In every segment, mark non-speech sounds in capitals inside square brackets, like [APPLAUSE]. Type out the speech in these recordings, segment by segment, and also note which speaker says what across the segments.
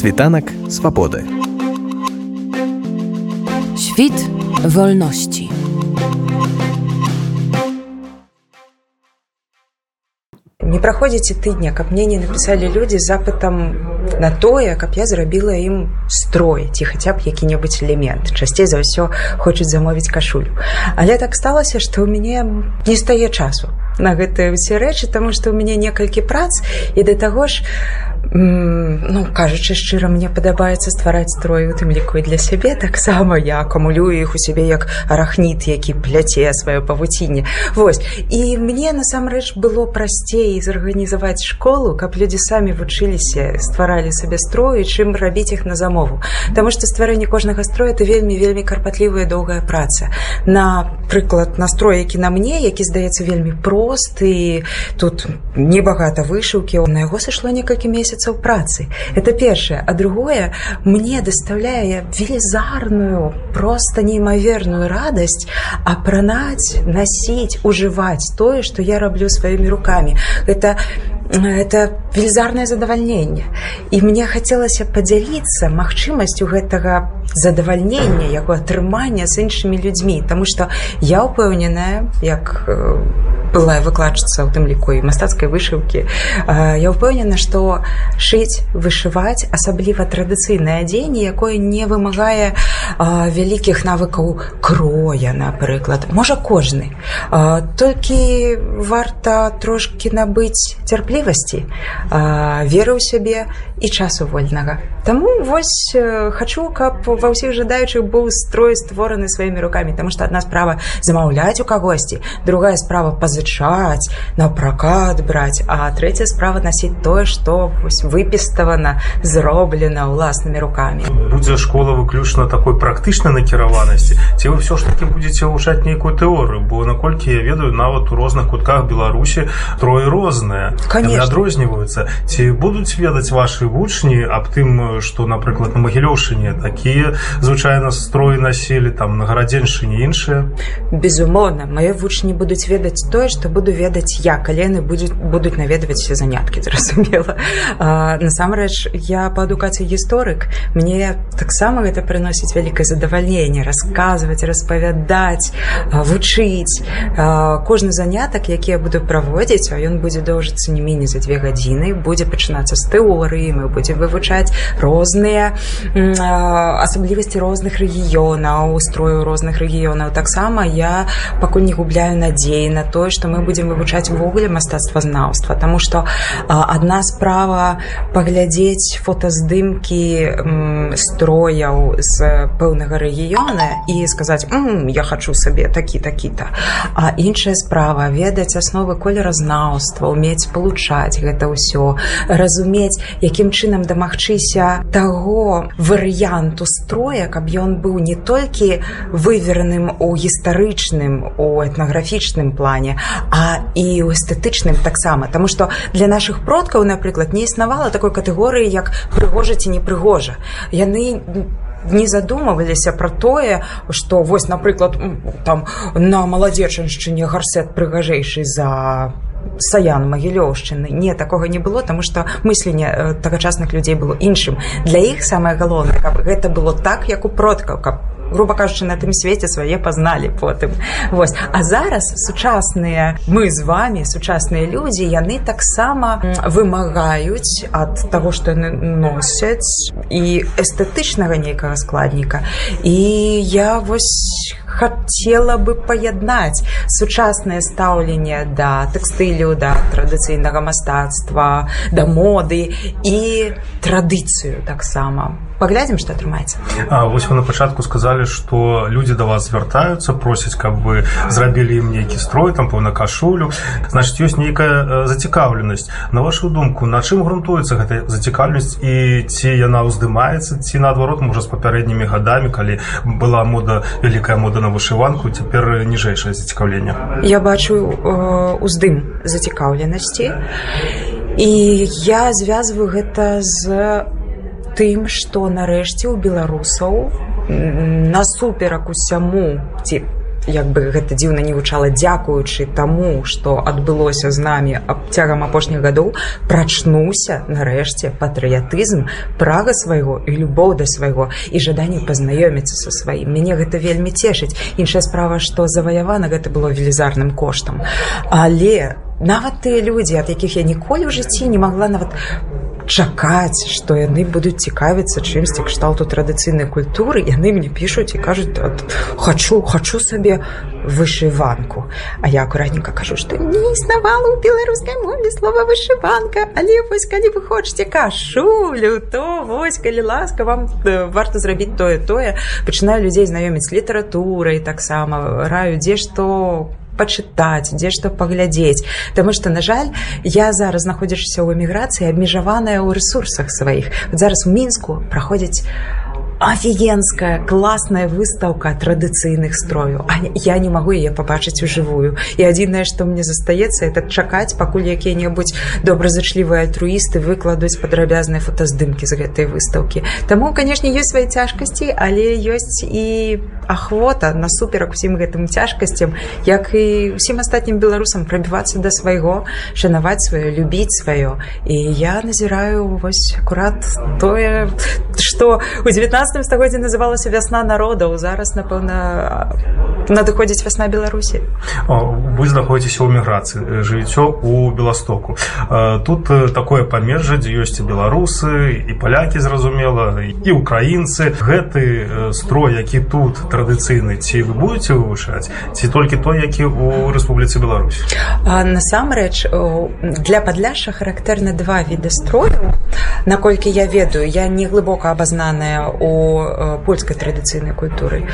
Speaker 1: Світанак свабоды.
Speaker 2: Świt wolności.
Speaker 3: Не праходзіць і тыдня, каб мне не напісалі людзі з запытам на тое, каб я зрабіла ім строй ці хаця б які-небудзь элемент. Часцей за ўсё хочуць замовіць кашулю. Але так сталася, што ў мяне не стае часу на гэтыя ўсе рэчы, таму што ў мяне некалькі прац і да таго ж ну кажучы шчыра мне падабаецца ствараць строй у тым ліку і для сябе таксама. Я акумулюю іх у сябе як арахніт які пляце сваё павуцінне. Вось. І мне насамрэч было прасцей зарганізаваць школу каб людзі самі вучыліся стваралі сабе строю чым рабіць іх на замову. Таму што стварэнне кожнага строя это вельмі вельмі карпатлівая доўгая праца. На прыклад настрой які на мне які здаецца вельмі просты тут небагата вышыўкі на яго сышло некалькі месяцаў працы это першае а другое мне даставляе велізарную просто неймаверную радасць апранаць насіць ужываць тое што я раблю сваімі руками. Это это велізарнае задавальненне і мне хацелася падзяліцца магчымасцю гэтага задавальнення яго атрымання з іншымі людзьмі Таму што я ўпэўненая як былая выкладчыца ў тым ліку і мастацкай вышыўкі я ўпэўнена што шыць вышываць асабліва традыцыйнае адзенне якое не вымагае вялікіх навыкаў кроя напрыклад. Можа кожны. Толькі варта трошки набыць цярплівасці веры ў сябе і часу вольнага. Таму вось хачу каб ва ўсіх жадаючых быў строй створаны сваімі руками тому что одна справа замаўляць у кагосьці другая справа пазычаць на пракат браць а третья справа насіць тое что вось выпіставана зроблена ўласнымі руками.
Speaker 4: Будзе школа выключна такой практычнай накіраванасці ці вы все ж таки будете ўжаць нейкую тэорыю бо наколькі я ведаю нават у розных кутках беларусі трое розныя адрозніваюцца. Ці будуць ведаць ваши вучні аб тым что напрыклад на магілёўшыне такія звычайна строі насілі там на гарадзеншыне іншыя?
Speaker 3: Безумоўна мае вучні будуць ведаць тое что буду ведаць я. Калены будуць будуць наведваць все заняткі зразумела [LAUGHS] насамрэч я по адукацыі гісторык мне таксама гэта прыносіць вялікае задавальненне расказваць распавядаць вучыць кожны занятак які я буду праводзіць а ён будзе доўжыцца не меней за две гадзіны будзе пачынацца з тэорыі мы будзем вывучаць розныя асаблівасці розных рэгіёнаў устрою розных рэгіёнаў таксама я пакуль не губляю надзеі на тое што мы будзем вывучаць увогуле мастацтвазнаўства Таму што адна справа паглядзець фотаздымкі строяў з пэўнага рэгіёна і сказаць я хачу сабе такі такі-то а іншая справа ведаць асновы колеразнаўства умець спалучаць гэта ўсё разумець якім чынам дамагчыся таго варыянту строя каб ён быў не толькі вывераным у гістарычным у этнаграфічным плане а і ў эстэтычным таксама. Таму што для наших продкаў напрыклад не існавала такой катэгорыі як прыгожа ці не прыгожа яны не задумываліся пра тое што вось напрыклад там на маладзечаншчыне гарсет прыгажэйшы за саян магілёўшчыны. Не такога не было тому что мысленне тагачасных людзей было іншым. Для іх самае галоўнае каб гэта было так як у продкаў каб грубо кажучы на тым свеце свае пазналі потым вось а зараз сучасныя мы з вами сучасныя людзі яны таксама вымагаюць ад таго што яны носяць і эстэтычнага нейкага складніка і я вось хацела бы паяднаць сучаснае стаўленне да тэкстылю да традыцыйнага мастацтва да моды і традыцыю таксама. Паглядзім што атрымаецца.
Speaker 4: Вось вы на пачатку сказалі што людзі да вас звяртаюцца просяць каб вы зрабілі ім нейкі строй там пэўна кашулю. Значит ёсць нейкая зацікаўленасць. На вашу думку на чым грунтуецца гэта зацікаўленасць і ці яна ўздымаецца ці наадварот можа з папярэднімі гадамі калі была мода вялікая мода на вышыванку цяпер ніжэйшае зацікаўленне.
Speaker 3: Я бачу уздым зацікаўленасці. І я звязваю гэта з тым што нарэшце ў беларусаў насуперак усяму ці як бы гэта дзіўна не гучала дзякуючы таму што адбылося з намі цягам апошніх гадоў прачнуўся нарэшце патрыятызм прага свайго і любоў да свайго і жаданне пазнаёміцца са сваім. Мяне гэта вельмі цешыць. Іншая справа што заваявана гэта было велізарным коштам. Але нават тыя людзі ад якіх я ніколі ў жыцці не магла нават чакаць што яны будуць цікавіцца чымсьці кшталту традыцыйнай культуры. Яны мне пішуць і кажуць хачу хачу сабе вышыванку а я акуратненько кажу што не існавала ў беларускай мове слова вышыванка але вось калі вы хочаце кашулю то вось калі ласка вам варта зрабіць тое тое пачынаю людзей знаёміць літаратурай таксама раю дзе што пачытаць дзе што паглядзець Таму што на жаль я зараз знаходзішся ў эміграцыі абмежаваная ў рэсурсах сваіх зараз у мінску праходзіць офігенская класная выстаўка традыцыйных строю а я не магу яе пабачыць ужывую і адзінае што мне застаецца это чакаць пакуль якія-небудзь добразычлівыя альтруісты выкладуць падрабязныя фотаздымкі з гэтай выстаўкі Таму канешне ёсць свае цяжкасці але ёсць і ахвота насуперак усім гэтым цяжкасцям як і ўсім астатнім беларусам прабівацца да свайго шанаваць сваё любіць сваё. І я назіраю вось акурат тое што у 19 19 стагоддзе называлася вясна народаў зараз напэўна надыходзіць вясна беларусі
Speaker 4: вы знаходзіцеся ў міграцыі жыццё у беластоку тут такое памежжа дзе ёсць і беларусы і палякі зразумела і украінцы гэты строй які тут традыцыйны ці вы будете вывучаць ці толькі той які у рэспубліцы Беларусь?
Speaker 3: Насамрэч для падляша характэрна два віды строю. Наколькі я ведаю я не глыбока абазнаная у польскай традыцыйнай культуры.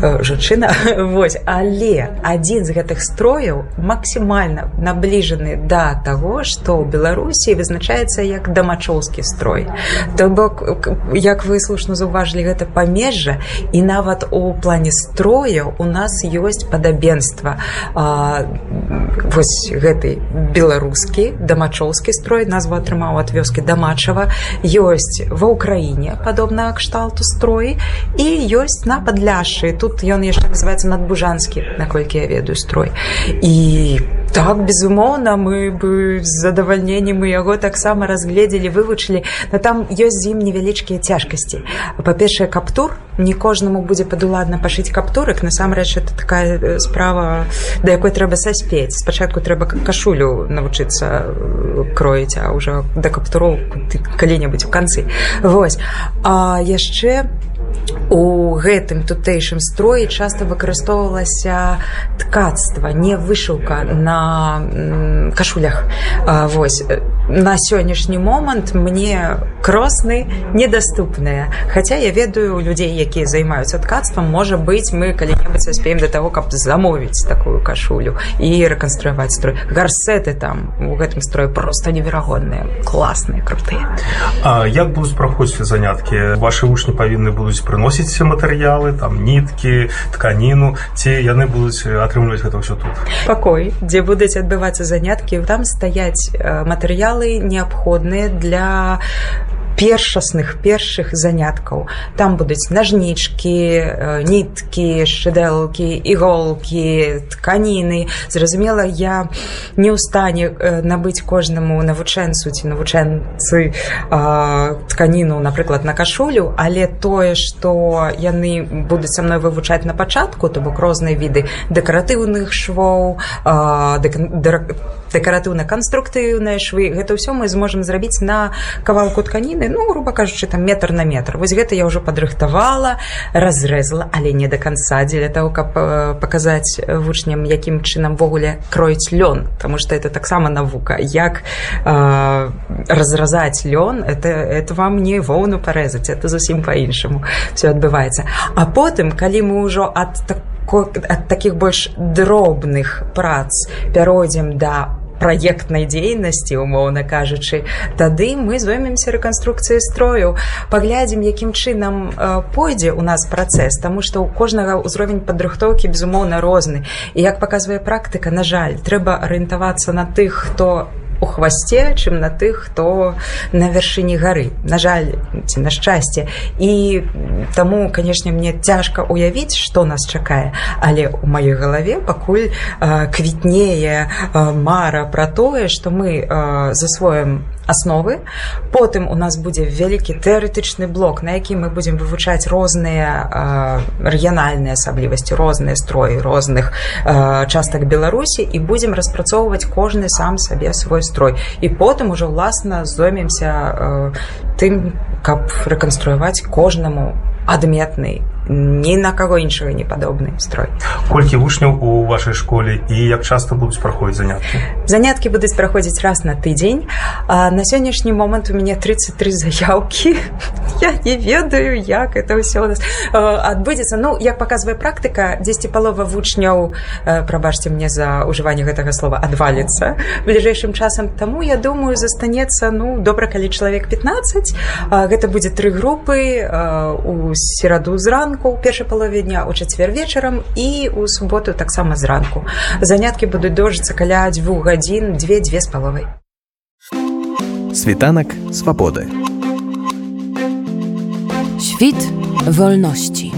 Speaker 3: Жанчына [LAUGHS] вось але адзін з гэтых строяў максімальна набліжаны да таго што ў беларусі вызначаецца як дамачоўскі строй. То бок як вы слушна заўважылі гэта памежжа і нават у плане строя у нас ёсць падабенства. Вось гэты беларускі дамачоўскі строй назву атрымаў ад вёскі дамачава ёсць ва ўкраіне падобна кшталту строй і ёсць на падляшы. Тут ён яшчэ называется надбужанскі наколькі я ведаю строй. І так безумоўна мы бы з задавальненнем мы яго таксама разгледзелі вывучылі но там ёсць з ім невялічкія цяжкасці па-першае каптур. Не кожнаму будзе падуладна пашыць каптурык насамрэч это такая справа да якой трэба саспець спачатку трэба кашулю навучыцца кроіць а ўжо да каптуроў калі-небудзь у канцы восьось а яшчэ у гэтым тутэйшым строі часта выкарыстоўвалася ткацтва не вышыўка на кашулях. Вось на сённяшні момант мне кросны недаступныя хаця я ведаю людзей якія займаюцца ткацтвам можа быць мы калі-небудзь успеем да таго каб замовіць такую кашулю і рэканструяваць строй. Гарсеты там у гэтым строю просто неверагодныя класныя крутыя.
Speaker 4: Як будуць праходзіць заняткі? Ваши вучні павінны будуць прыносіць матэрыялы там ніткі тканіну ці яны будуць атрымліваць гэта ўсё тут?
Speaker 3: Пакой дзе будуць адбывацца заняткі там стаяць матэрыялы неабходныя для першасных першых заняткаў. Там будуць нажнічкі ніткі шыдэлкі іголкі тканіны. Зразумела я не ў стане набыць кожнаму навучэнцу ці навучэнцы тканіну напрыклад на кашулю але тое што яны будуць са мной вывучаць на пачатку то бок розныя віды дэкаратыўных швоў дэкаратыўна-канструктыўныя швы гэта ўсё мы зможам зрабіць на кавалку тканіны ну грубо кажучы там метр на метр. Вось гэта я ўжо падрыхтавала разрэзала але не до конца дзеля того каб паказаць вучням якім чынам ввогуле кроіць лён. Потому что это таксама навука. Як э, разразаць лён это это вам не воўну парэзаць это зусім по-іншаму все адбываецца. А потым калі мы ўжо ад так ад таких больш дробных прац пяройдзем да праектнай дзейнасці умоўна кажучы тады мы зоймемся рэканструкцыяй строю. Паглядзім якім чынам пойдзе у нас працэс тому что у кожнага ўзровень падрыхтоўкі безумоўна розны. І як паказвае практыка на жаль трэба арыентавацца на тых хто у хвасце чым на тых хто на вяршыні гары. На жаль ці на шчасце. І таму канешне мне цяжка уявіць што нас чакае. Але у маёй галаве пакуль квітнее мара пра тое што мы засвоем асновы потым у нас будзе вялікі тэарэтычны блок на які мы будзем вывучаць розныя рэгіянальныя асаблівасці розныя строі розных частак беларусі і будзем распрацоўваць кожны сам сабе свой строй. І потым уже ўласна зоймемся тым каб рэканструяваць кожнаму адметны ні на каго іншага не падобны строй.
Speaker 4: Колькі вучняў у вашай школе і як часто будуць праходзіць заняткі
Speaker 3: заняткі будуць праходзіць раз на тыдзень а на сённяшні момант у мяне 33 заявкі я не ведаю як это ўсё нас адбудзецца ну як паказвае практыка 10 палова вучняў прабачце мне за ўжыванне гэтага слова адваліцца бліжэйшым часам таму я думаю застанецца ну добра калі чалавек 15 гэта будзе тры групы у сераду зранку зранку у першай палове дня у чацвер вечарам і у суботу таксама зранку. Заняткі будуць дожыцца каля дзвюх гадзін дзве дзве з паловай.
Speaker 1: Світанак свабоды.
Speaker 2: Świt wolności.